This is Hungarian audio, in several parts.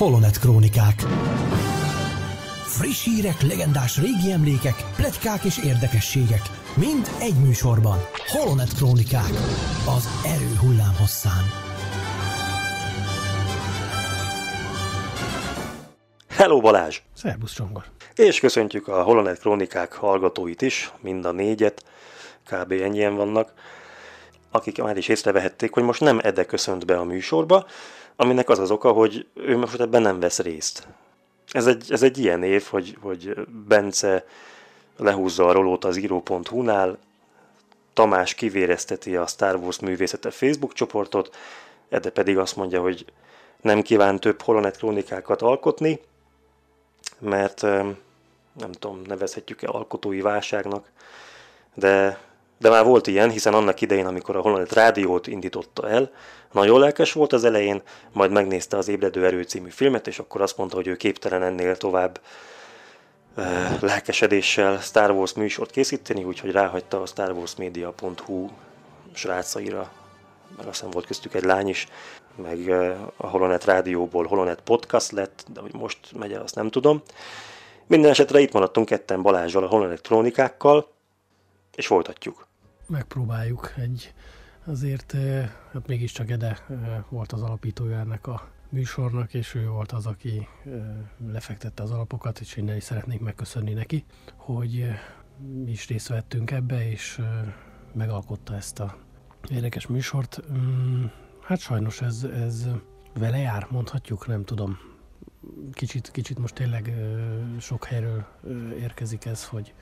Holonet Krónikák Friss hírek, legendás régi emlékek, pletykák és érdekességek. Mind egy műsorban. Holonet Krónikák. Az erő hullám hosszán. Hello Balázs! Szerbusz Csongor! És köszöntjük a Holonet Krónikák hallgatóit is, mind a négyet, kb. ennyien vannak, akik már is észrevehették, hogy most nem Ede köszönt be a műsorba, aminek az az oka, hogy ő most ebben nem vesz részt. Ez egy, ez egy ilyen év, hogy, hogy Bence lehúzza a rolót az író.hu-nál, Tamás kivérezteti a Star Wars művészete Facebook csoportot, Ede pedig azt mondja, hogy nem kíván több holonet krónikákat alkotni, mert nem tudom, nevezhetjük-e alkotói válságnak, de, de már volt ilyen, hiszen annak idején, amikor a Holonet rádiót indította el, nagyon lelkes volt az elején, majd megnézte az Ébredő Erő című filmet, és akkor azt mondta, hogy ő képtelen ennél tovább uh, lelkesedéssel Star Wars műsort készíteni, úgyhogy ráhagyta a starwarsmedia.hu srácaira, mert azt hiszem volt köztük egy lány is, meg uh, a Holonet rádióból Holonet podcast lett, de hogy most megy el, azt nem tudom. Minden esetre itt maradtunk ketten Balázsral a Holonet krónikákkal, és folytatjuk. Megpróbáljuk egy azért hát mégiscsak Ede volt az alapítója ennek a műsornak, és ő volt az, aki lefektette az alapokat, és innen is szeretnék megköszönni neki, hogy mi is részt vettünk ebbe, és megalkotta ezt a érdekes műsort. Mm, hát sajnos ez, ez vele jár, mondhatjuk, nem tudom. Kicsit, kicsit most tényleg sok helyről érkezik ez, hogy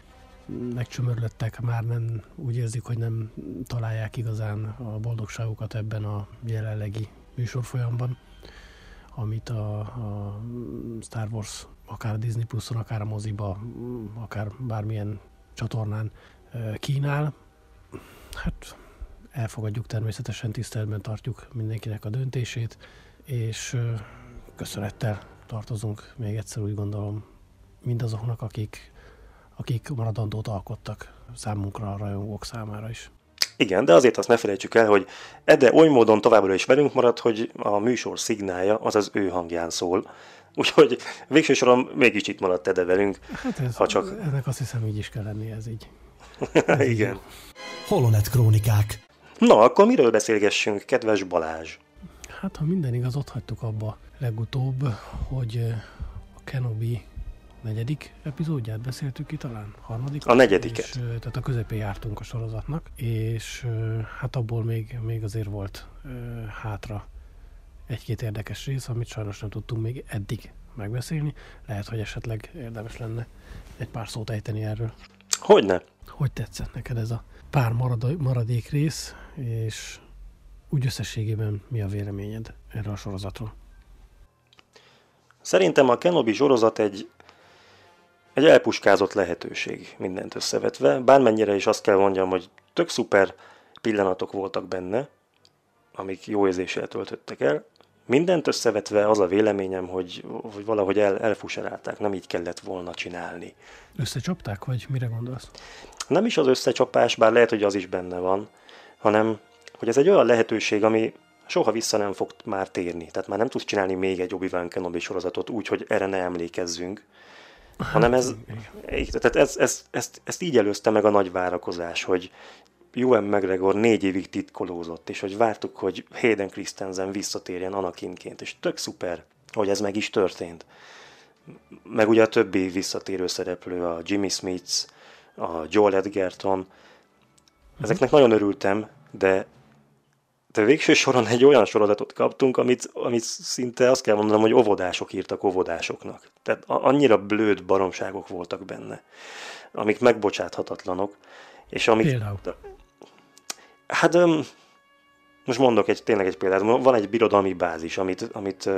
megcsömörlöttek, már nem úgy érzik, hogy nem találják igazán a boldogságukat ebben a jelenlegi műsorfolyamban, amit a, a Star Wars akár Disney Plus-on, akár a moziba, akár bármilyen csatornán kínál. Hát elfogadjuk természetesen, tiszteletben tartjuk mindenkinek a döntését, és köszönettel tartozunk még egyszer úgy gondolom mindazoknak, akik akik maradandót alkottak számunkra, a rajongók számára is. Igen, de azért azt ne felejtsük el, hogy Ede oly módon továbbra is velünk marad, hogy a műsor szignálja az az ő hangján szól. Úgyhogy végső soron mégis itt maradt Ede velünk. Hát ez, ha csak... ennek azt hiszem így is kell lenni, ez így. Ez Igen. Így. Holonet Krónikák. Na, akkor miről beszélgessünk, kedves Balázs? Hát, ha minden igaz, ott hagytuk abba legutóbb, hogy a Kenobi negyedik epizódját beszéltük ki talán? Harmadik? A negyediket. És, tehát a közepén jártunk a sorozatnak, és hát abból még, még azért volt hátra egy-két érdekes rész, amit sajnos nem tudtunk még eddig megbeszélni. Lehet, hogy esetleg érdemes lenne egy pár szót ejteni erről. Hogyne? Hogy tetszett neked ez a pár marad- maradék rész, és úgy összességében mi a véleményed erről a sorozatról? Szerintem a Kenobi sorozat egy egy elpuskázott lehetőség mindent összevetve, bármennyire is azt kell mondjam, hogy tök szuper pillanatok voltak benne, amik jó érzéssel töltöttek el. Mindent összevetve az a véleményem, hogy, hogy valahogy el, elfuserálták, nem így kellett volna csinálni. Összecsapták, vagy mire gondolsz? Nem is az összecsapás, bár lehet, hogy az is benne van, hanem hogy ez egy olyan lehetőség, ami soha vissza nem fog már térni. Tehát már nem tudsz csinálni még egy Obi-Wan Kenobi sorozatot úgy, hogy erre ne emlékezzünk, hanem ez, tehát ez, ez, ezt, ezt így előzte meg a nagy várakozás, hogy Ewan McGregor négy évig titkolózott, és hogy vártuk, hogy Hayden Christensen visszatérjen Anakinként, és tök szuper, hogy ez meg is történt. Meg ugye a többi visszatérő szereplő, a Jimmy Smith, a Joel Edgerton, ezeknek nagyon örültem, de de végső soron egy olyan sorozatot kaptunk, amit, amit szinte azt kell mondanom, hogy óvodások írtak óvodásoknak. Tehát annyira blőd baromságok voltak benne, amik megbocsáthatatlanok. És amik, Például? Hát most mondok egy, tényleg egy példát. Van egy birodalmi bázis, amit, amit,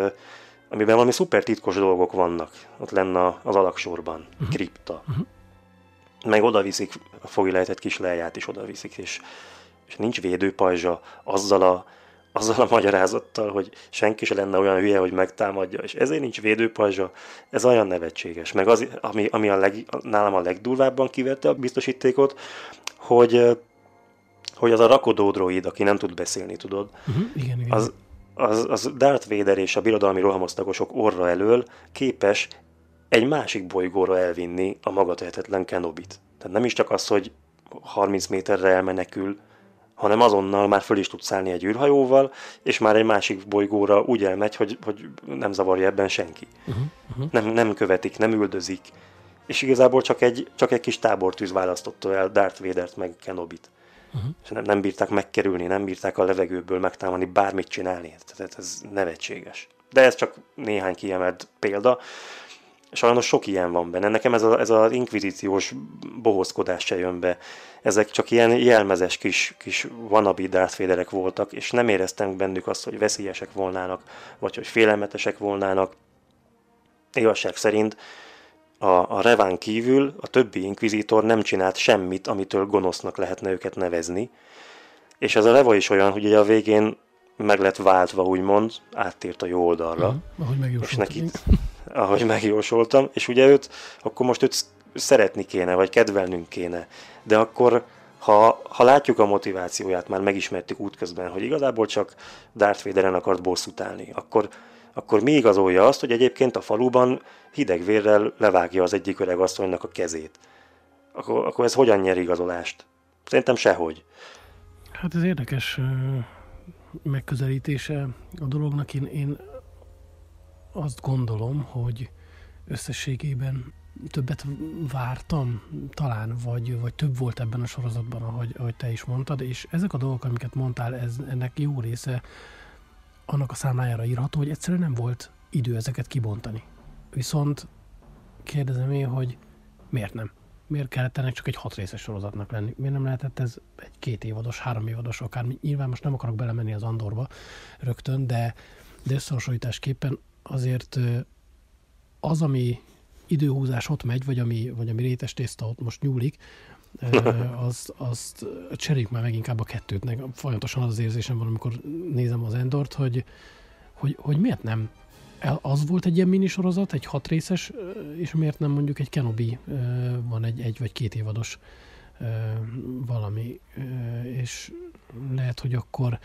amiben valami szuper titkos dolgok vannak. Ott lenne az alaksorban, uh-huh. kripta. Uh-huh. Meg oda viszik, a fogi lehetett kis leját is oda viszik, és és nincs védőpajzsa azzal a, azzal a magyarázattal, hogy senki se lenne olyan hülye, hogy megtámadja, és ezért nincs védőpajzsa, ez olyan nevetséges. Meg az, ami, ami a leg, nálam a legdurvábban kivette a biztosítékot, hogy hogy az a rakodó droid, aki nem tud beszélni, tudod, uh-huh, igen, igen. Az, az, az Darth Vader és a birodalmi rohamosztagosok orra elől képes egy másik bolygóra elvinni a magatehetetlen Kenobit. Tehát nem is csak az, hogy 30 méterre elmenekül, hanem azonnal már föl is tud szállni egy űrhajóval, és már egy másik bolygóra úgy elmegy, hogy, hogy nem zavarja ebben senki. Uh-huh, uh-huh. Nem, nem követik, nem üldözik. És igazából csak egy, csak egy kis tábortűz választotta el Darth Vader-t meg Kenobit. Uh-huh. És nem, nem bírták megkerülni, nem bírták a levegőből megtámadni, bármit csinálni. Tehát ez nevetséges. De ez csak néhány kiemelt példa. Sajnos sok ilyen van benne. Nekem ez, a, ez az inkvizíciós bohózkodás se jön be. Ezek csak ilyen jelmezes kis, kis wannabe Darth voltak, és nem éreztem bennük azt, hogy veszélyesek volnának, vagy hogy félelmetesek volnának. Igazság szerint a, a Reván kívül a többi inkvizitor nem csinált semmit, amitől gonosznak lehetne őket nevezni. És ez a Reva is olyan, hogy ugye a végén meg lett váltva, úgymond, áttért a jó oldalra. Uh-huh, ahogy és neki, ahogy megjósoltam, és ugye őt, akkor most őt szeretni kéne, vagy kedvelnünk kéne. De akkor, ha, ha látjuk a motivációját, már megismertük útközben, hogy igazából csak Darth Vaderen akart bosszút állni, akkor, akkor mi igazolja azt, hogy egyébként a faluban hideg vérrel levágja az egyik öreg asszonynak a kezét. Akkor, akkor ez hogyan nyer igazolást? Szerintem sehogy. Hát ez érdekes megközelítése a dolognak. Én, én azt gondolom, hogy összességében többet vártam, talán, vagy, vagy több volt ebben a sorozatban, ahogy, ahogy te is mondtad, és ezek a dolgok, amiket mondtál, ez, ennek jó része annak a számlájára írható, hogy egyszerűen nem volt idő ezeket kibontani. Viszont kérdezem én, hogy miért nem? Miért kellett ennek csak egy hat részes sorozatnak lenni? Miért nem lehetett ez egy két évados, három évados, akár nyilván most nem akarok belemenni az Andorba rögtön, de, de összehasonlításképpen azért az, ami időhúzás ott megy, vagy ami, vagy ami rétes tészta ott most nyúlik, azt, azt cseréljük már meg inkább a kettőt. Folyamatosan az az érzésem van, amikor nézem az Endort, hogy, hogy, hogy miért nem az volt egy ilyen minisorozat, egy hat részes, és miért nem mondjuk egy Kenobi van egy egy vagy két évados valami, és lehet, hogy akkor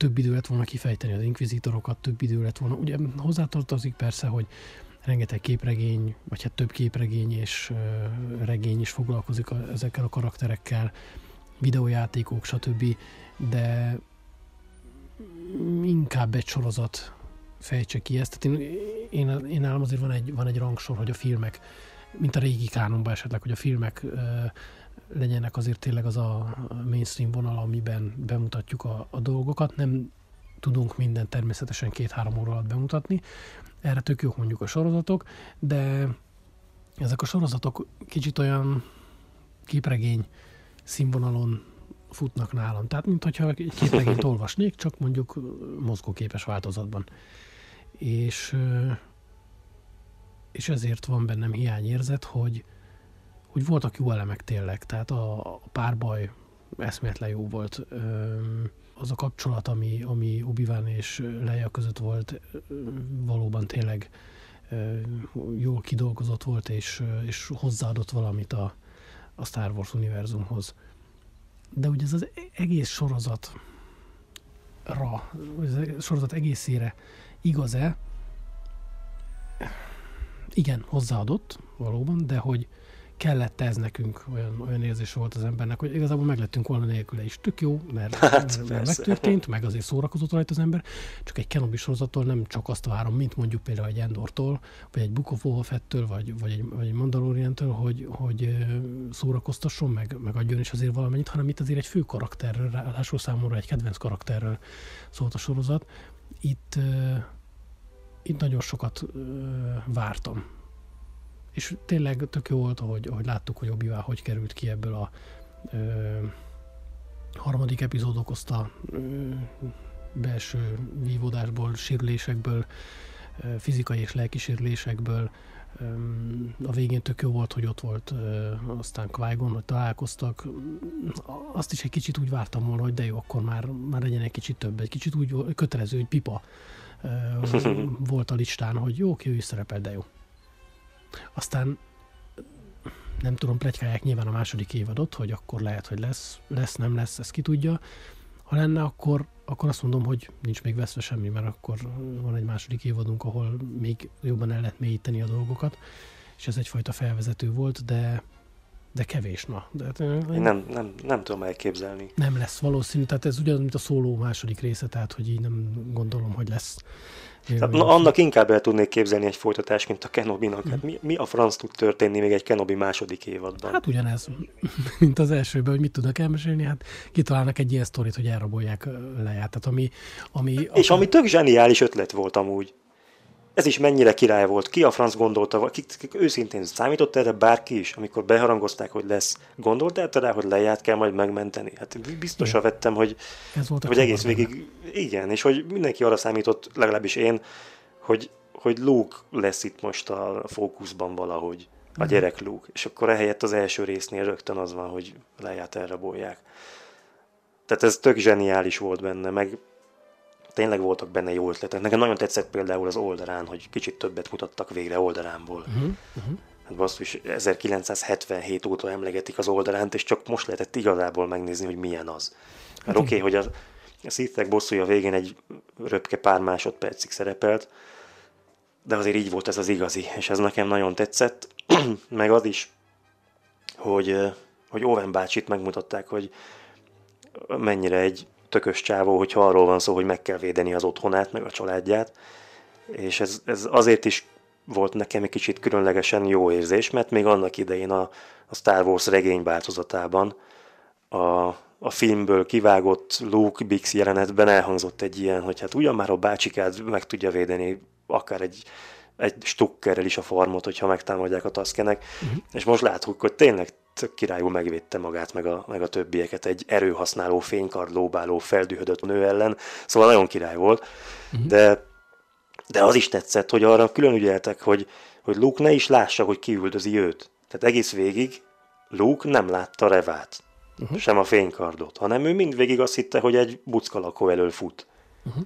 több idő lett volna kifejteni az inkvizitorokat, több idő lett volna. Ugye hozzátartozik persze, hogy rengeteg képregény, vagy hát több képregény és regény is foglalkozik a, ezekkel a karakterekkel, videójátékok, stb. De inkább egy sorozat fejtse ki ezt. Tehát én, én, én nálam azért van egy, van egy rangsor, hogy a filmek, mint a régi kánonban esetleg, hogy a filmek ö, legyenek azért tényleg az a mainstream vonal, amiben bemutatjuk a, a dolgokat. Nem tudunk minden természetesen két-három óra alatt bemutatni. Erre tök jók mondjuk a sorozatok, de ezek a sorozatok kicsit olyan képregény színvonalon futnak nálam. Tehát, mint hogyha egy képregényt olvasnék, csak mondjuk mozgóképes változatban és, és ezért van bennem hiányérzet, hogy, hogy voltak jó elemek tényleg, tehát a, a párbaj eszméletlen jó volt. Az a kapcsolat, ami, ami obi és Leia között volt, valóban tényleg jól kidolgozott volt, és, és hozzáadott valamit a, a Star Wars univerzumhoz. De ugye ez az egész sorozatra, a sorozat egészére Igaz-e? Igen, hozzáadott valóban, de hogy kellett ez nekünk, olyan, olyan érzés volt az embernek, hogy igazából meglettünk volna nélküle is. Tök jó, mert, hát, mert megtörtént, meg azért szórakozott rajta az ember, csak egy Kenobi sorozattól nem csak azt várom, mint mondjuk például egy Endortól, vagy egy Book of vagy, vagy egy, vagy egy Mandalorian-től, hogy, hogy szórakoztasson, meg, meg adjon is azért valamennyit, hanem itt azért egy fő karakterről, ráadásul számomra egy kedvenc karakterről szólt a sorozat, itt, itt nagyon sokat vártam. És tényleg tök jó volt, hogy, hogy láttuk, hogy obi hogy került ki ebből a ö, harmadik epizód okozta ö, belső vívódásból, sérülésekből, ö, fizikai és lelki sérülésekből. Ö, a végén tök jó volt, hogy ott volt ö, aztán qui hogy találkoztak. Azt is egy kicsit úgy vártam volna, hogy de jó, akkor már, már legyen egy kicsit több, egy kicsit úgy kötelező, hogy pipa volt a listán, hogy jó, ki ő is szerepel, de jó. Aztán nem tudom, plegykálják nyilván a második évadot, hogy akkor lehet, hogy lesz, lesz, nem lesz, ezt ki tudja. Ha lenne, akkor, akkor azt mondom, hogy nincs még veszve semmi, mert akkor van egy második évadunk, ahol még jobban el lehet mélyíteni a dolgokat, és ez egyfajta felvezető volt, de de kevés, na. De, hát, Én nem, nem, nem tudom elképzelni. Nem lesz valószínű, tehát ez ugyanaz, mint a szóló második része, tehát hogy így nem gondolom, hogy lesz. Tehát, na, annak inkább el tudnék képzelni egy folytatást, mint a Kenobi-nak. Hát mi, mi a franc tud történni még egy Kenobi második évadban? Hát ugyanez, mint az elsőben, hogy mit tudnak elmesélni, hát kitalálnak egy ilyen sztorit, hogy elrabolják leját. Tehát ami, ami És akár... ami tök zseniális ötlet volt amúgy ez is mennyire király volt. Ki a franc gondolta, ki, ki, őszintén számított erre bárki is, amikor beharangozták, hogy lesz. Gondolt el rá, hogy leját kell majd megmenteni? Hát biztosan vettem, hogy, Ez volt hogy egész végig, igen, és hogy mindenki arra számított, legalábbis én, hogy, hogy Luke lesz itt most a fókuszban valahogy. A mhm. gyerek Luke. És akkor ehelyett az első résznél rögtön az van, hogy leját elrabolják. Tehát ez tök zseniális volt benne, meg tényleg voltak benne jó ötletek. Nekem nagyon tetszett például az oldalán, hogy kicsit többet mutattak végre oldalánból. Uh-huh, uh-huh. Hát basszus, 1977 óta emlegetik az oldalánt, és csak most lehetett igazából megnézni, hogy milyen az. Mert oké, okay, hogy a, a Sithek bosszúja végén egy röpke pár másodpercig szerepelt, de azért így volt ez az igazi, és ez nekem nagyon tetszett, meg az is, hogy, hogy Owen bácsit megmutatták, hogy mennyire egy tökös csávó, hogyha arról van szó, hogy meg kell védeni az otthonát, meg a családját. És ez, ez azért is volt nekem egy kicsit különlegesen jó érzés, mert még annak idején a, a Star Wars regény változatában a, a filmből kivágott Luke Bix jelenetben elhangzott egy ilyen, hogy hát ugyan már a bácsikád meg tudja védeni akár egy, egy stukkerrel is a farmot, hogyha megtámadják a taszkenek, uh-huh. és most látjuk, hogy tényleg tök királyul megvédte magát, meg a, meg a többieket egy erőhasználó, fénykard lóbáló, feldühödött nő ellen, szóval nagyon király volt, uh-huh. de, de az is tetszett, hogy arra külön ügyeltek, hogy, hogy Luke ne is lássa, hogy kiüldözi őt. Tehát egész végig Luke nem látta Revát, uh-huh. sem a fénykardot, hanem ő mindvégig azt hitte, hogy egy buckalakó elől fut. Uh-huh.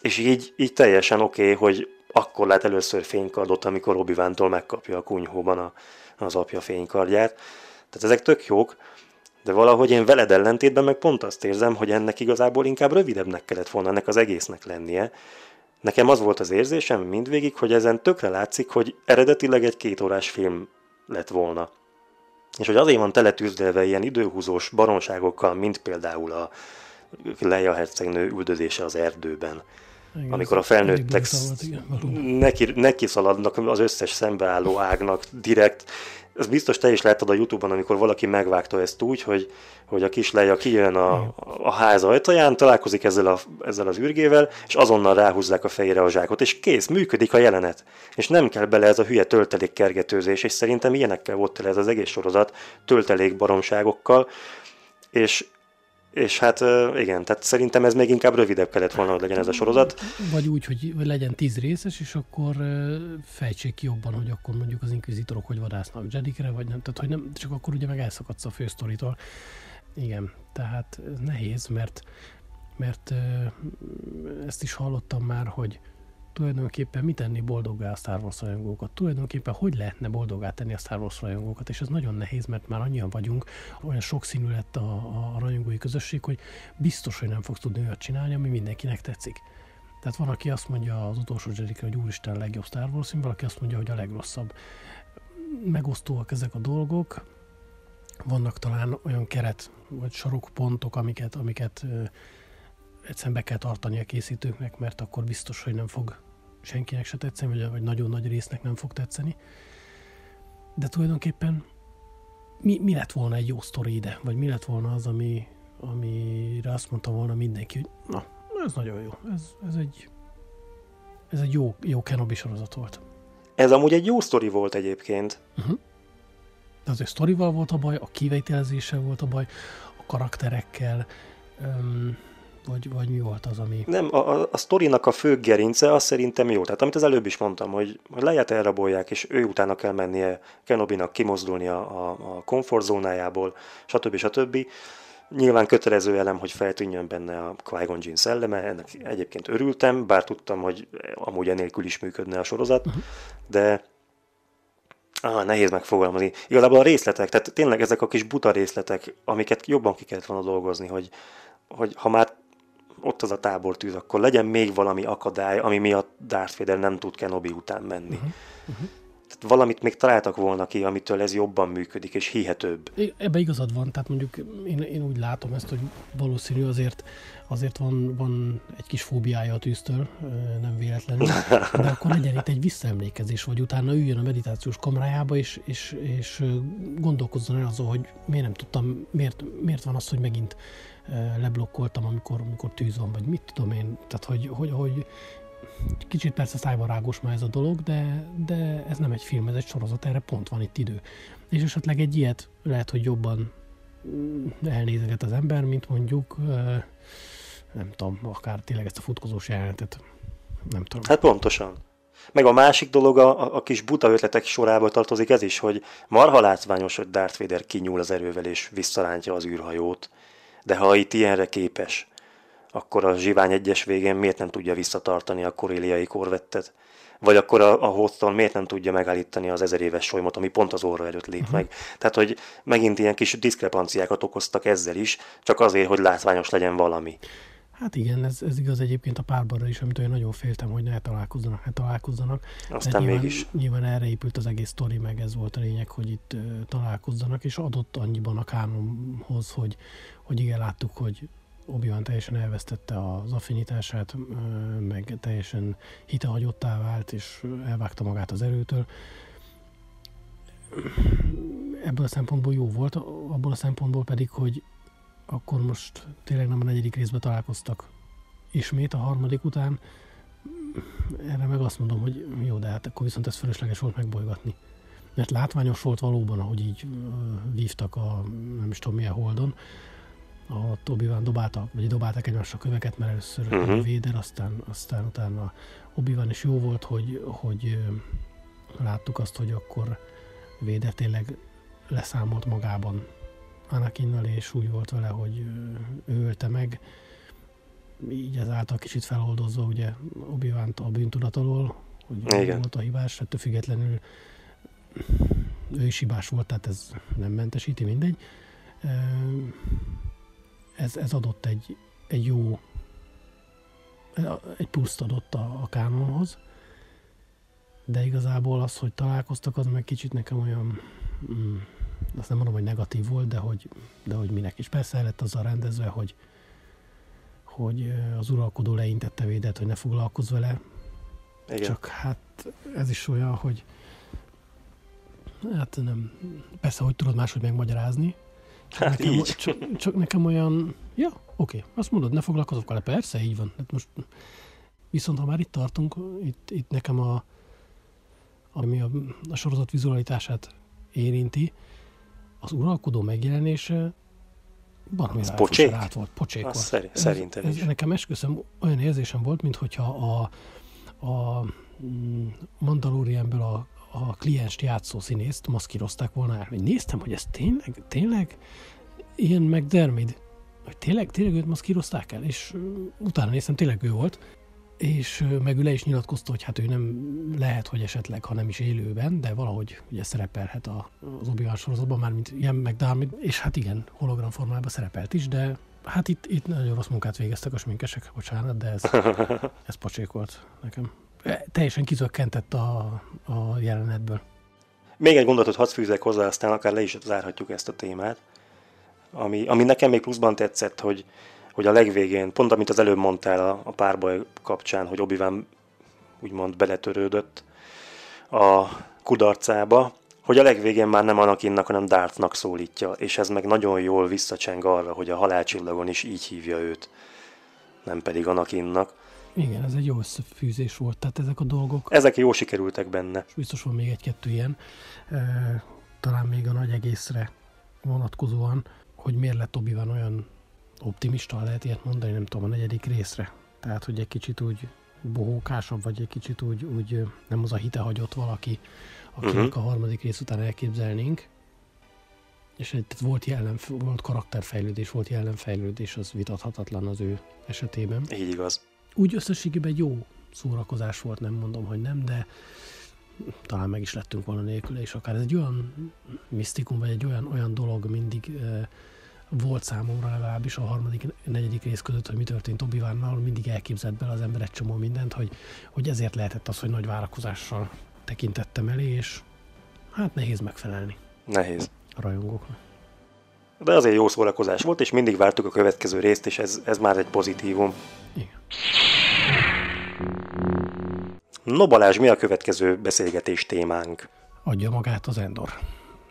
És így, így teljesen oké, okay, hogy akkor lát először fénykardot, amikor obi megkapja a kunyhóban a, az apja fénykardját. Tehát ezek tök jók, de valahogy én veled ellentétben meg pont azt érzem, hogy ennek igazából inkább rövidebbnek kellett volna ennek az egésznek lennie. Nekem az volt az érzésem mindvégig, hogy ezen tökre látszik, hogy eredetileg egy kétórás film lett volna. És hogy azért van teletűzdelve ilyen időhúzós baronságokkal, mint például a Leia hercegnő üldözése az erdőben. Igen, amikor a felnőttek neki, neki szaladnak az összes szembeálló ágnak direkt. Ez biztos te is láttad a Youtube-on, amikor valaki megvágta ezt úgy, hogy, hogy a kislánya kijön a, a ház ajtaján, találkozik ezzel, a, ezzel az űrgével, és azonnal ráhúzzák a fejére a zsákot, és kész, működik a jelenet. És nem kell bele ez a hülye töltelék kergetőzés, és szerintem ilyenekkel volt tele ez az egész sorozat, töltelék baromságokkal, és és hát igen, tehát szerintem ez még inkább rövidebb kellett volna, hogy legyen ez a sorozat. Vagy úgy, hogy legyen tíz részes, és akkor fejtsék jobban, hogy akkor mondjuk az inkvizitorok hogy vadásznak Jedikre, vagy nem. Tehát, hogy nem, csak akkor ugye meg elszakadsz a fősztoritól. Igen, tehát nehéz, mert, mert ezt is hallottam már, hogy tulajdonképpen mit tenni boldoggá a Star Wars rajongókat, tulajdonképpen hogy lehetne boldoggá tenni a Star Wars rajongókat, és ez nagyon nehéz, mert már annyian vagyunk, olyan sokszínű lett a, a rajongói közösség, hogy biztos, hogy nem fogsz tudni olyat csinálni, ami mindenkinek tetszik. Tehát van, aki azt mondja az utolsó jedi hogy úristen a legjobb Star Wars film, valaki azt mondja, hogy a legrosszabb. Megosztóak ezek a dolgok, vannak talán olyan keret vagy sarokpontok, amiket, amiket egyszerűen be kell tartani a készítőknek, mert akkor biztos, hogy nem fog senkinek se tetszeni, vagy, vagy nagyon nagy résznek nem fog tetszeni. De tulajdonképpen mi, mi lett volna egy jó sztori ide? Vagy mi lett volna az, ami, amire azt mondta volna mindenki, hogy na, ez nagyon jó, ez, ez egy ez egy jó, jó Kenobi sorozat volt. Ez amúgy egy jó sztori volt egyébként. Uh-huh. De az ő sztorival volt a baj, a kivételezéssel volt a baj, a karakterekkel, um, vagy, vagy mi volt az, ami... Nem, a, a, a sztorinak a fő gerince az szerintem jó. Tehát amit az előbb is mondtam, hogy, hogy leját elrabolják, és ő utána kell mennie Kenobinak kimozdulni a, a, a komfortzónájából, stb. stb. Nyilván kötelező elem, hogy feltűnjön benne a Qui-Gon Jinn szelleme, ennek egyébként örültem, bár tudtam, hogy amúgy enélkül is működne a sorozat, uh-huh. de Ah, nehéz megfogalmazni. Igazából a részletek, tehát tényleg ezek a kis buta részletek, amiket jobban ki kellett volna dolgozni, hogy, hogy ha már ott az a tábortűz, akkor legyen még valami akadály, ami miatt Darth Vader nem tud Kenobi után menni. Uh-huh. Uh-huh. Tehát valamit még találtak volna ki, amitől ez jobban működik, és hihetőbb. Ebbe igazad van, tehát mondjuk én, én úgy látom ezt, hogy valószínű azért, azért van, van egy kis fóbiája a tűztől, nem véletlenül, de akkor legyen itt egy visszaemlékezés, vagy utána üljön a meditációs kamrájába, és, és, és gondolkozzon el azon, hogy miért nem tudtam, miért, miért van az, hogy megint leblokkoltam, amikor, amikor tűz van, vagy mit tudom én, tehát hogy, hogy, hogy Kicsit persze szájba rágos már ez a dolog, de, de ez nem egy film, ez egy sorozat, erre pont van itt idő. És esetleg egy ilyet lehet, hogy jobban elnézeget az ember, mint mondjuk, nem tudom, akár tényleg ezt a futkozós jelenetet. Nem tudom. Hát pontosan. Meg a másik dolog a, a kis buta ötletek sorába tartozik ez is, hogy marha látványos, hogy Darth Vader kinyúl az erővel és visszarántja az űrhajót. De ha itt ilyenre képes, akkor a zsivány egyes végén miért nem tudja visszatartani a koréliai korvettet? Vagy akkor a, a Hawthorne miért nem tudja megállítani az ezer éves solymot, ami pont az óra előtt lép uh-huh. meg. Tehát, hogy megint ilyen kis diszkrepanciákat okoztak ezzel is, csak azért, hogy látványos legyen valami. Hát igen, ez, ez igaz egyébként a párbarra is, amit én nagyon féltem, hogy ne találkozzanak, ne találkozzanak. Aztán nyilván, mégis. Nyilván erre épült az egész sztori, meg ez volt a lényeg, hogy itt uh, találkozzanak, és adott annyiban a kánonhoz, hogy, hogy igen, láttuk, hogy obi teljesen elvesztette az affinitását, meg teljesen hitehagyottá vált, és elvágta magát az erőtől. Ebből a szempontból jó volt, abból a szempontból pedig, hogy akkor most tényleg nem a negyedik részben találkoztak ismét a harmadik után. Erre meg azt mondom, hogy jó, de hát akkor viszont ez fölösleges volt megbolygatni. Mert látványos volt valóban, ahogy így vívtak a nem is tudom milyen holdon, a Tobi van dobáltak, vagy dobáltak egymásra köveket, mert először uh-huh. a Véder, aztán, aztán utána obi van és jó volt, hogy, hogy láttuk azt, hogy akkor Véder tényleg leszámolt magában Anakinnal, és úgy volt vele, hogy ő ölte meg, így ezáltal kicsit feloldozva ugye obi a bűntudat alól, hogy Igen. volt a hibás, ettől függetlenül ő is hibás volt, tehát ez nem mentesíti, mindegy ez, ez adott egy, egy jó, egy pluszt adott a, a kánonhoz, de igazából az, hogy találkoztak, az meg kicsit nekem olyan, mm, azt nem mondom, hogy negatív volt, de hogy, de hogy minek. És persze lett azzal rendezve, hogy, hogy az uralkodó leintette védet, hogy ne foglalkozz vele. Igen. Csak hát ez is olyan, hogy hát nem, persze, hogy tudod máshogy megmagyarázni, Hát nekem, így. Csak, csak nekem olyan, ja, oké, azt mondod, ne foglalkozok vele, persze, így van. Hát most, viszont ha már itt tartunk, itt, itt nekem a, ami a, a sorozat vizualitását érinti, az uralkodó megjelenése valami ez pocsék? át volt, pocsék volt. Szeri, szerintem ez, is. Ez nekem esküszöm, olyan érzésem volt, mintha a, a mm, Mandalorianből a a klienst játszó színészt maszkírozták volna el. Néztem, hogy ez tényleg, tényleg ilyen McDermid, hogy tényleg, tényleg őt maszkírozták el, és utána néztem, tényleg ő volt, és meg ő le is nyilatkozta, hogy hát ő nem lehet, hogy esetleg, ha nem is élőben, de valahogy ugye szerepelhet a, az obi sorozatban, már mint ilyen McDermid, és hát igen, hologram formában szerepelt is, de hát itt, itt nagyon rossz munkát végeztek a sminkesek, bocsánat, de ez, ez pocsék volt nekem teljesen kizökkentett a, a jelenetből. Még egy gondolatot hadd fűzek hozzá, aztán akár le is zárhatjuk ezt a témát. Ami, ami nekem még pluszban tetszett, hogy, hogy a legvégén, pont amit az előbb mondtál a, a párbaj kapcsán, hogy obi úgymond beletörődött a kudarcába, hogy a legvégén már nem Anakinnak, hanem Darthnak szólítja, és ez meg nagyon jól visszacseng arra, hogy a halálcsillagon is így hívja őt, nem pedig Anakinnak. Igen, ez egy jó összefűzés volt, tehát ezek a dolgok... Ezek jó sikerültek benne. És biztos van még egy-kettő ilyen, e, talán még a nagy egészre vonatkozóan, hogy miért lett obi olyan optimista, lehet ilyet mondani, nem tudom, a negyedik részre. Tehát, hogy egy kicsit úgy bohókásabb, vagy egy kicsit úgy, úgy nem az a hite hagyott valaki, akinek uh-huh. a harmadik rész után elképzelnénk. És egy, tehát volt, jelen, volt karakterfejlődés, volt jelenfejlődés, az vitathatatlan az ő esetében. Így igaz úgy összességében jó szórakozás volt, nem mondom, hogy nem, de talán meg is lettünk volna nélküle, és akár ez egy olyan misztikum, vagy egy olyan, olyan dolog mindig volt számomra legalábbis a harmadik, negyedik rész között, hogy mi történt obi mindig elképzelt bele az ember egy csomó mindent, hogy, hogy ezért lehetett az, hogy nagy várakozással tekintettem elé, és hát nehéz megfelelni. Nehéz. A rajongóknak. De azért jó szórakozás volt, és mindig vártuk a következő részt, és ez, ez már egy pozitívum. Igen. No Balázs, mi a következő beszélgetés témánk? Adja magát az Endor.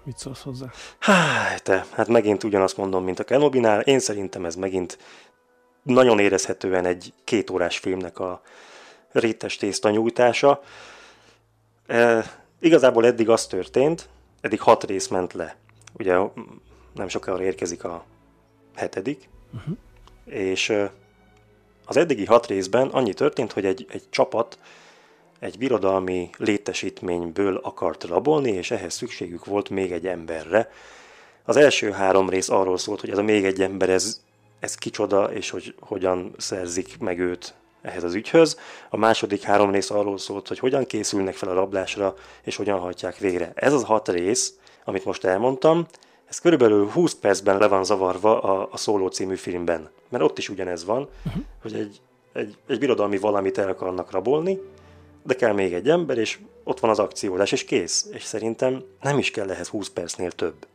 Mit szólsz hozzá? Hát, te, hát megint ugyanazt mondom, mint a Kenobinál. Én szerintem ez megint nagyon érezhetően egy két órás filmnek a rétes tészta nyújtása. E, igazából eddig az történt, eddig hat rész ment le. Ugye nem sokára érkezik a hetedik, uh-huh. és az eddigi hat részben annyi történt, hogy egy, egy csapat egy birodalmi létesítményből akart rabolni, és ehhez szükségük volt még egy emberre. Az első három rész arról szólt, hogy ez a még egy ember, ez, ez kicsoda, és hogy hogyan szerzik meg őt ehhez az ügyhöz. A második három rész arról szólt, hogy hogyan készülnek fel a rablásra, és hogyan hajtják végre. Ez az hat rész, amit most elmondtam, ez körülbelül 20 percben le van zavarva a, a Szóló című filmben. Mert ott is ugyanez van, uh-huh. hogy egy, egy, egy birodalmi valamit el akarnak rabolni, de kell még egy ember, és ott van az akciódás, és kész. És szerintem nem is kell ehhez 20 percnél több.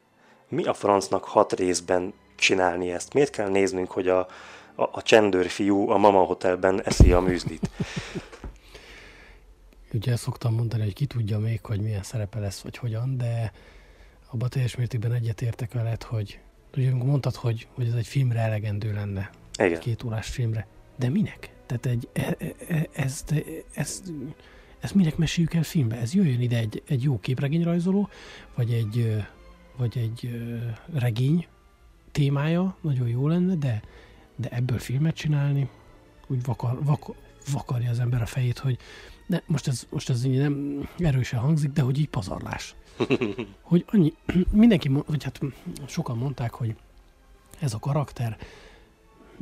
Mi a francnak hat részben csinálni ezt? Miért kell néznünk, hogy a, a, a csendőr fiú a Mama Hotelben eszi a műzdit? Ugye szoktam mondani, hogy ki tudja még, hogy milyen szerepe lesz, vagy hogyan, de abban teljes mértékben egyetértek veled, hogy ugye mondtad, hogy, hogy ez egy filmre elegendő lenne. Igen. Egy két órás filmre. De minek? Tehát egy, e, e, e, ezt, ezt, ezt minek meséljük el filmbe? Ez jöjjön ide egy, egy jó képregényrajzoló, vagy egy, vagy egy regény témája, nagyon jó lenne, de, de ebből filmet csinálni, úgy vakar, vak, vakarja az ember a fejét, hogy de most ez, most ez nem erősen hangzik, de hogy így pazarlás. hogy annyi, mindenki, vagy hát sokan mondták, hogy ez a karakter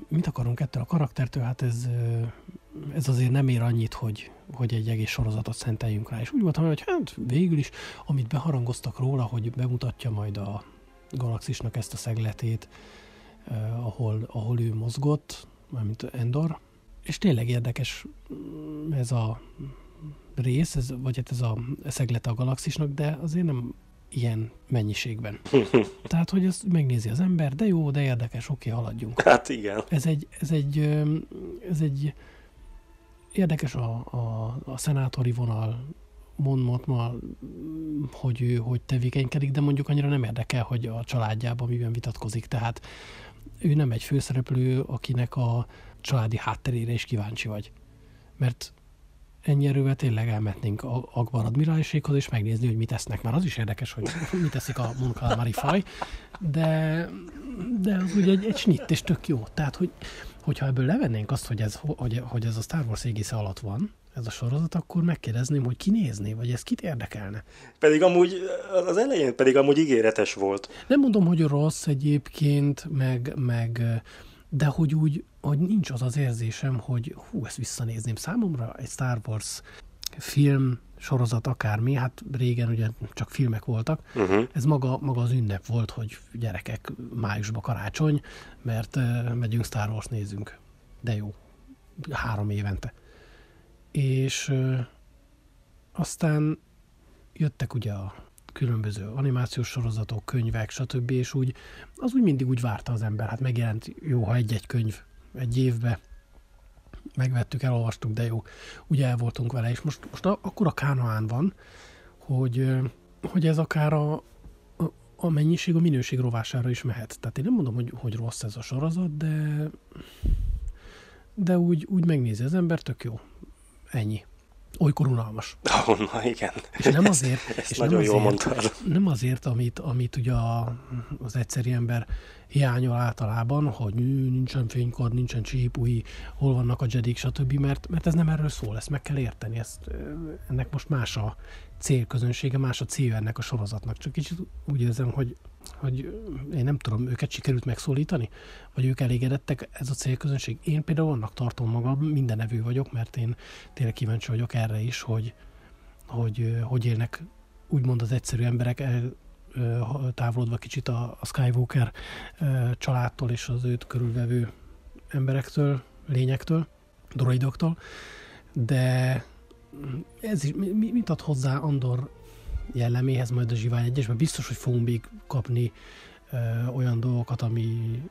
mit akarunk ettől a karaktertől? Hát ez, ez azért nem ér annyit, hogy, hogy egy egész sorozatot szenteljünk rá. És úgy voltam, hogy hát végül is, amit beharangoztak róla, hogy bemutatja majd a galaxisnak ezt a szegletét, eh, ahol, ahol ő mozgott, mármint Endor, és tényleg érdekes mm, ez a rész, ez, vagy hát ez a szeglete a galaxisnak, de azért nem ilyen mennyiségben. Tehát, hogy ezt megnézi az ember, de jó, de érdekes, oké, haladjunk. Hát igen. Ez egy, ez egy, ez egy érdekes a, a, a szenátori vonal, mond ma, hogy ő hogy tevékenykedik, de mondjuk annyira nem érdekel, hogy a családjában miben vitatkozik. Tehát ő nem egy főszereplő, akinek a családi hátterére is kíváncsi vagy. Mert ennyi erővel tényleg elmetnénk Akbar admiráliséghoz, és megnézni, hogy mit esznek. Már az is érdekes, hogy mit teszik a Monkalmari faj, de, de az ugye egy, egy snitt, és tök jó. Tehát, hogy, hogyha ebből levennénk azt, hogy ez, hogy, hogy ez a Star Wars égisze alatt van, ez a sorozat, akkor megkérdezném, hogy ki nézné, vagy ez kit érdekelne. Pedig amúgy az elején pedig amúgy ígéretes volt. Nem mondom, hogy rossz egyébként, meg, meg de hogy úgy, hogy nincs az az érzésem, hogy hú, ezt visszanézném. Számomra egy Star Wars film, sorozat, akármi, hát régen ugye csak filmek voltak, uh-huh. ez maga, maga az ünnep volt, hogy gyerekek, májusban karácsony, mert uh, megyünk Star Wars nézünk. De jó, három évente. És uh, aztán jöttek ugye a különböző animációs sorozatok, könyvek, stb. És úgy, az úgy mindig úgy várta az ember. Hát megjelent jó, ha egy-egy könyv egy évbe, megvettük, elolvastuk, de jó, ugye el voltunk vele, és most, most akkor a Kánaán van, hogy, hogy ez akár a, a mennyiség, a minőség rovására is mehet. Tehát én nem mondom, hogy, hogy rossz ez a sorozat, de de úgy, úgy megnézi az ember, tök jó. Ennyi olykor unalmas. Oh, na igen. És nem azért, ezt és nagyon nem azért, mondtad. nem azért, amit, amit ugye a, az egyszeri ember hiányol általában, hogy nincsen fénykor, nincsen csípui, hol vannak a jedik, stb., mert, mert ez nem erről szól, ezt meg kell érteni, ezt, ennek most más a célközönsége, más a célja ennek a sorozatnak. Csak kicsit úgy érzem, hogy hogy én nem tudom, őket sikerült megszólítani? Vagy ők elégedettek ez a célközönség? Én például annak tartom magam, minden nevű vagyok, mert én tényleg kíváncsi vagyok erre is, hogy hogy, hogy élnek úgymond az egyszerű emberek távolodva kicsit a, Skywalker családtól és az őt körülvevő emberektől, lényektől, droidoktól, de ez is, mit ad hozzá Andor jelleméhez majd a Zsivány egyesben? Biztos, hogy fogunk még kapni ö, olyan dolgokat, ami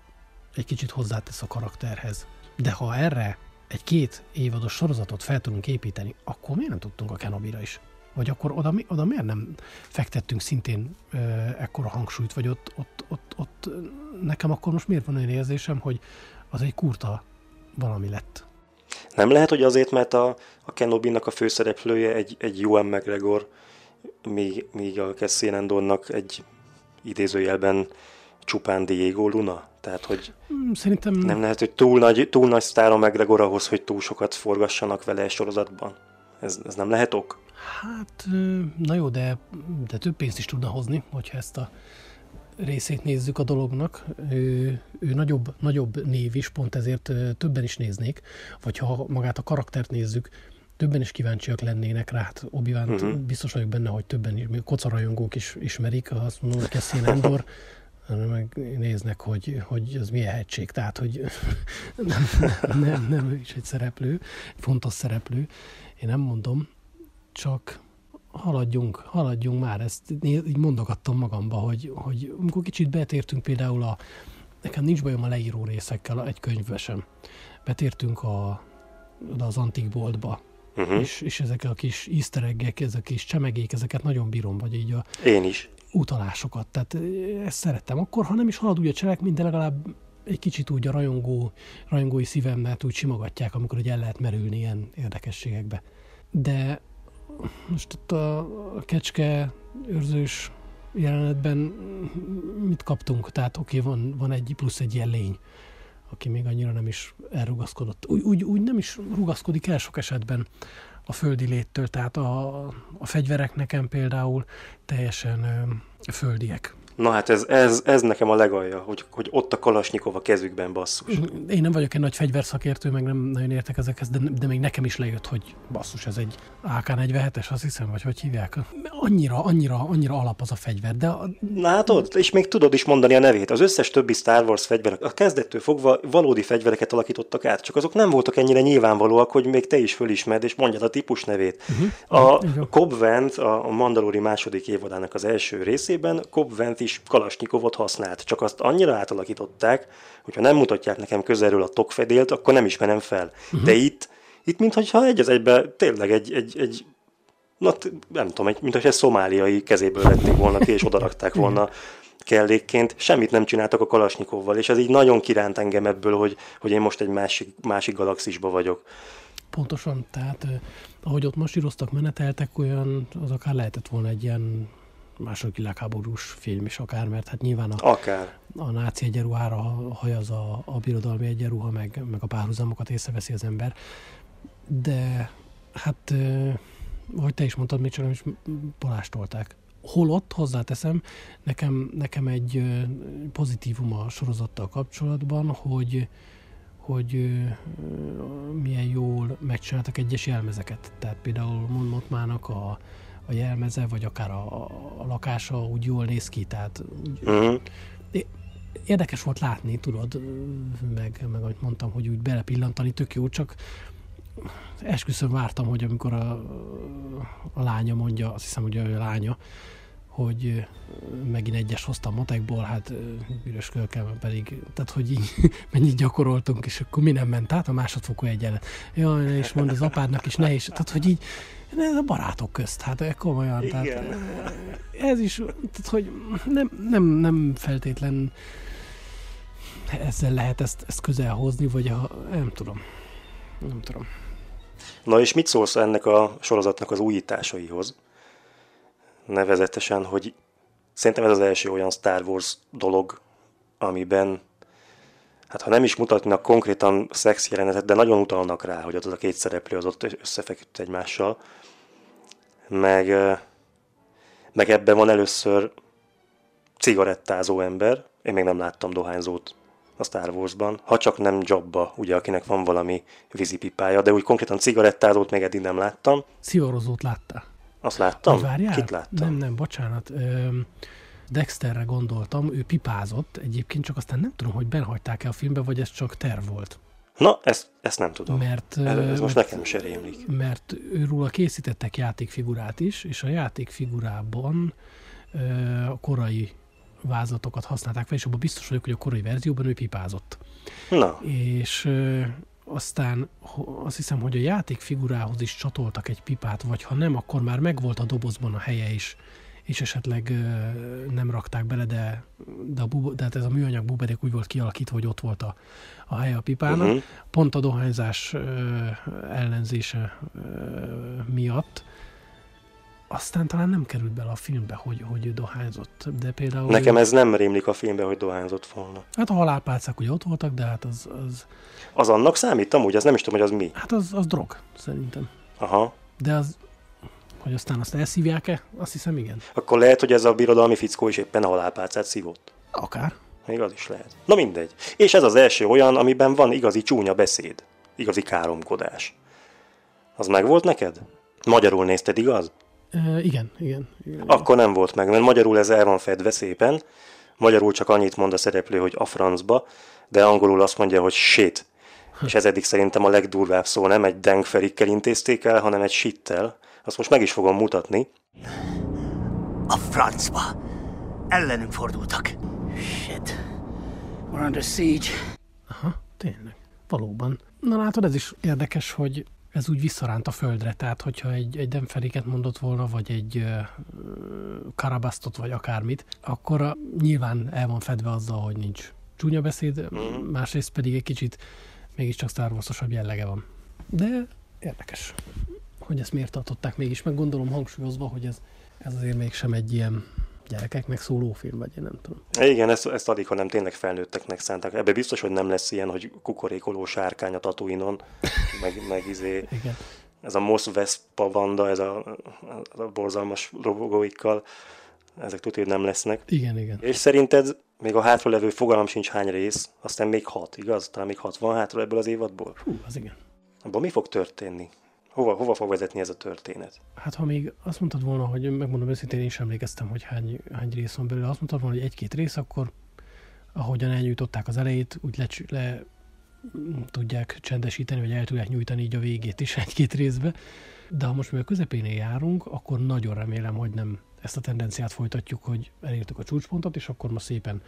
egy kicsit hozzátesz a karakterhez. De ha erre egy két évados sorozatot fel tudunk építeni, akkor miért nem tudtunk a Kenobira is? Vagy akkor oda, oda miért nem fektettünk szintén ö, ekkora hangsúlyt, vagy ott, ott, ott, ott nekem akkor most miért van olyan érzésem, hogy az egy kurta valami lett. Nem lehet, hogy azért, mert a, a Kenobi-nak a főszereplője egy, egy Ewan McGregor, míg, míg a Cassian Andornak egy idézőjelben csupán Diego Luna? Tehát, hogy hmm, Szerintem... nem lehet, hogy túl nagy, túl nagy sztár a McGregor ahhoz, hogy túl sokat forgassanak vele egy sorozatban. Ez, ez nem lehet ok? Hát, na jó, de, de több pénzt is tudna hozni, hogyha ezt a részét nézzük a dolognak. Ő, ő nagyobb, nagyobb név is, pont ezért többen is néznék, vagy ha magát a karaktert nézzük, többen is kíváncsiak lennének rá. Hát obi uh-huh. biztos vagyok benne, hogy többen is, kocarajongók is ismerik, azt mondom, hogy Cassian Endor, meg néznek, hogy, hogy az milyen hegység. Tehát, hogy nem, nem, nem, ő is egy szereplő, fontos szereplő. Én nem mondom, csak haladjunk, haladjunk már, ezt így mondogattam magamba, hogy, hogy amikor kicsit betértünk például a, nekem nincs bajom a leíró részekkel egy könyvbe sem. Betértünk a, az antikboltba, uh-huh. és, és ezek a kis easter eggek, ezek a kis csemegék, ezeket nagyon bírom, vagy így a... Én is. Utalásokat, tehát ezt szerettem. Akkor, ha nem is halad úgy a cselekmény, de legalább egy kicsit úgy a rajongó, rajongói szívemmel úgy simogatják, amikor hogy el lehet merülni ilyen érdekességekbe. De most ott a, a kecske őrzős jelenetben mit kaptunk? Tehát oké, okay, van, van egy plusz egy ilyen lény, aki még annyira nem is elrugaszkodott. Úgy, úgy, úgy nem is rugaszkodik el sok esetben a földi léttől, tehát a, a fegyverek nekem például teljesen földiek. Na hát ez, ez, ez nekem a legalja, hogy, hogy ott a Kalasnyikov a kezükben basszus. Én nem vagyok egy nagy fegyverszakértő, meg nem nagyon értek ezekhez, de, de még nekem is lejött, hogy basszus, ez egy AK-47-es, azt hiszem, vagy hogy hívják. Annyira, annyira, annyira alap az a fegyver, de... A... Na hát ott, és még tudod is mondani a nevét. Az összes többi Star Wars fegyver, a kezdettől fogva valódi fegyvereket alakítottak át, csak azok nem voltak ennyire nyilvánvalóak, hogy még te is fölismerd, és mondjad a típus nevét. Uh-huh. A Cobb Vent, a Mandalori második évadának az első részében, Cobb Vent is Kalasnyikovot használt, csak azt annyira átalakították, hogyha nem mutatják nekem közelről a tokfedélt, akkor nem ismerem fel. Uh-huh. De itt, itt mintha egy az egybe tényleg egy, egy, egy na, nem tudom, egy, mintha egy szomáliai kezéből vették volna ki, és odarakták volna kellékként, semmit nem csináltak a Kalasnyikovval, és ez így nagyon kiránt engem ebből, hogy, hogy én most egy másik, másik galaxisba vagyok. Pontosan, tehát ahogy ott masíroztak, meneteltek, olyan, az akár lehetett volna egy ilyen második világháborús film is akár, mert hát nyilván a, akár. a náci egyenruhára hajaz a, a birodalmi egyenruha, meg, meg a párhuzamokat észreveszi az ember. De hát, ahogy te is mondtad, még csak is palástolták. Holott, hozzáteszem, nekem, nekem egy pozitívum a sorozattal kapcsolatban, hogy, hogy milyen jól megcsináltak egyes jelmezeket. Tehát például Monmotmának a, a jelmeze, vagy akár a, a lakása úgy jól néz ki, tehát úgy, uh-huh. érdekes volt látni, tudod, meg, meg ahogy mondtam, hogy úgy belepillantani, tök jó, csak esküszöm vártam, hogy amikor a, a lánya mondja, azt hiszem, hogy a lánya, hogy megint egyes hoztam matekból, hát üres kölkelme pedig, tehát hogy így mennyit gyakoroltunk, és akkor mi nem ment át a másodfokú egyenlet. Jaj, és mond az apádnak is nehéz, tehát hogy így ez a barátok közt, hát komolyan, Igen. tehát ez is, tehát hogy nem, nem, nem feltétlen ezzel lehet ezt, ezt közel hozni, vagy a, nem tudom, nem tudom. Na és mit szólsz ennek a sorozatnak az újításaihoz? Nevezetesen, hogy szerintem ez az első olyan Star Wars dolog, amiben hát ha nem is mutatnak konkrétan szex jelenetet, de nagyon utalnak rá, hogy az a két szereplő az ott összefeküdt egymással. Meg, meg ebben van először cigarettázó ember, én még nem láttam dohányzót a Star Wars-ban, ha csak nem Jabba, ugye, akinek van valami vízipipája, de úgy konkrétan cigarettázót még eddig nem láttam. Szivarozót láttál? Azt láttam? Várjál? Kit láttam? Nem, nem, bocsánat. Dexterre gondoltam, ő pipázott, egyébként csak aztán nem tudom, hogy benhagyták-e a filmbe, vagy ez csak terv volt. Na, ezt, ezt nem tudom. Mert, ez, ez most mert, nekem se rémlik. Mert őróla készítettek játékfigurát is, és a játékfigurában a korai vázlatokat használták fel, és abban biztos vagyok, hogy a korai verzióban ő pipázott. Na. És aztán azt hiszem, hogy a játékfigurához is csatoltak egy pipát, vagy ha nem, akkor már megvolt a dobozban a helye is, és esetleg nem rakták bele, de, de, a bub, de hát ez a műanyag buberék úgy volt kialakítva, hogy ott volt a, a helye a pipának. Uh-huh. Pont a dohányzás ellenzése miatt aztán talán nem került bele a filmbe, hogy, hogy ő dohányzott, de például... Nekem ez nem rémlik a filmbe, hogy dohányzott volna. Hát a halálpálcák ugye ott voltak, de hát az... Az, az annak számít amúgy? Az nem is tudom, hogy az mi. Hát az, az drog, szerintem. Aha. De az, hogy aztán azt elszívják-e, azt hiszem igen. Akkor lehet, hogy ez a birodalmi fickó is éppen a halálpálcát szívott. Akár. Még az is lehet. Na mindegy. És ez az első olyan, amiben van igazi csúnya beszéd. Igazi káromkodás. Az meg volt neked? Magyarul nézted, igaz? Igen, igen, igen. Akkor nem volt meg, mert magyarul ez el van fedve szépen. Magyarul csak annyit mond a szereplő, hogy a francba, de angolul azt mondja, hogy shit. És ez eddig szerintem a legdurvább szó, nem egy dengferikkel intézték el, hanem egy shittel. Azt most meg is fogom mutatni. A francba. Ellenünk fordultak. Shit. We're under siege. Aha, tényleg. Valóban. Na látod, ez is érdekes, hogy ez úgy visszaránt a földre, tehát hogyha egy, egy Demferiket mondott volna, vagy egy uh, Karabasztot, vagy akármit, akkor a, nyilván el van fedve azzal, hogy nincs csúnya beszéd, mm. másrészt pedig egy kicsit mégiscsak Star jellege van. De érdekes, hogy ezt miért tartották mégis, meg gondolom hangsúlyozva, hogy ez, ez azért mégsem egy ilyen gyerekeknek szóló film, vagy én nem tudom. Igen, ezt, ezt addig, hanem tényleg felnőtteknek szántak. Ebbe biztos, hogy nem lesz ilyen, hogy kukorékoló sárkány a tatuinon, meg, meg izé, Igen. ez a Mosz Vespa Vanda, ez a, a borzalmas robogóikkal, ezek tudja, hogy nem lesznek. Igen, igen. És szerinted még a hátralevő fogalom sincs hány rész, aztán még hat, igaz? Talán még hat van hátra ebből az évadból? Hú, az igen. Abban mi fog történni? Hova, hova fog vezetni ez a történet? Hát ha még azt mondtad volna, hogy megmondom őszintén, én sem emlékeztem, hogy hány, hány rész van belőle. Azt mondtad volna, hogy egy-két rész, akkor ahogyan elnyújtották az elejét, úgy le, le tudják csendesíteni, vagy el tudják nyújtani így a végét is egy-két részbe. De ha most még a közepénél járunk, akkor nagyon remélem, hogy nem ezt a tendenciát folytatjuk, hogy elértük a csúcspontot, és akkor most szépen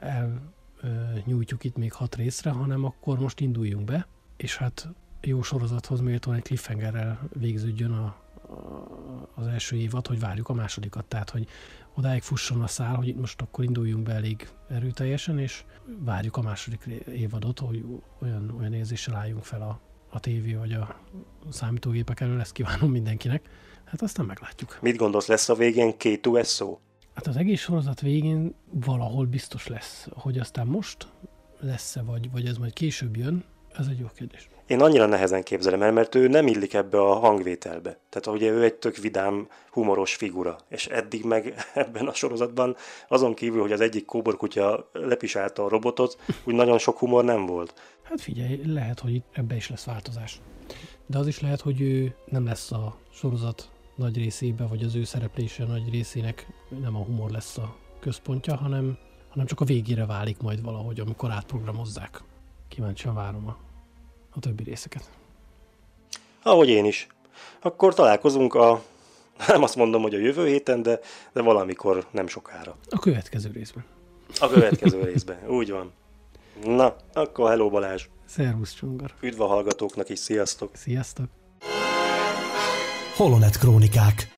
el nyújtjuk itt még hat részre, hanem akkor most induljunk be, és hát jó sorozathoz méltóan egy cliffhangerrel végződjön a, az első évad, hogy várjuk a másodikat. Tehát, hogy odáig fusson a szál, hogy itt most akkor induljunk be elég erőteljesen, és várjuk a második évadot, hogy olyan, olyan érzéssel álljunk fel a, a tévé vagy a számítógépek elől, ezt kívánom mindenkinek. Hát aztán meglátjuk. Mit gondolsz, lesz a végén két USO? Hát az egész sorozat végén valahol biztos lesz, hogy aztán most lesz-e, vagy, vagy ez majd később jön, ez egy jó kérdés. Én annyira nehezen képzelem el, mert ő nem illik ebbe a hangvételbe. Tehát ugye ő egy tök vidám, humoros figura. És eddig meg ebben a sorozatban, azon kívül, hogy az egyik kóborkutya lepisálta a robotot, úgy nagyon sok humor nem volt. Hát figyelj, lehet, hogy ebbe is lesz változás. De az is lehet, hogy ő nem lesz a sorozat nagy részébe, vagy az ő szereplése nagy részének nem a humor lesz a központja, hanem, hanem csak a végére válik majd valahogy, amikor átprogramozzák. Kíváncsian várom a a többi részeket. Ahogy én is. Akkor találkozunk a, nem azt mondom, hogy a jövő héten, de, de valamikor nem sokára. A következő részben. A következő részben, úgy van. Na, akkor hello Balázs. Szervusz Csongar. Üdv a hallgatóknak is, sziasztok. Sziasztok. Holonet Krónikák